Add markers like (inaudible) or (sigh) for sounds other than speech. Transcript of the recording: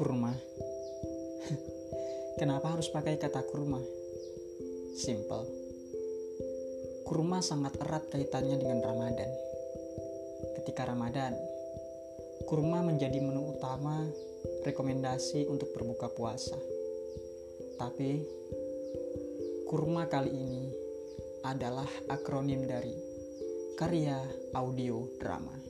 Kurma. (laughs) Kenapa harus pakai kata kurma? Simple. Kurma sangat erat kaitannya dengan Ramadan. Ketika Ramadan, kurma menjadi menu utama rekomendasi untuk berbuka puasa. Tapi kurma kali ini adalah akronim dari karya audio drama.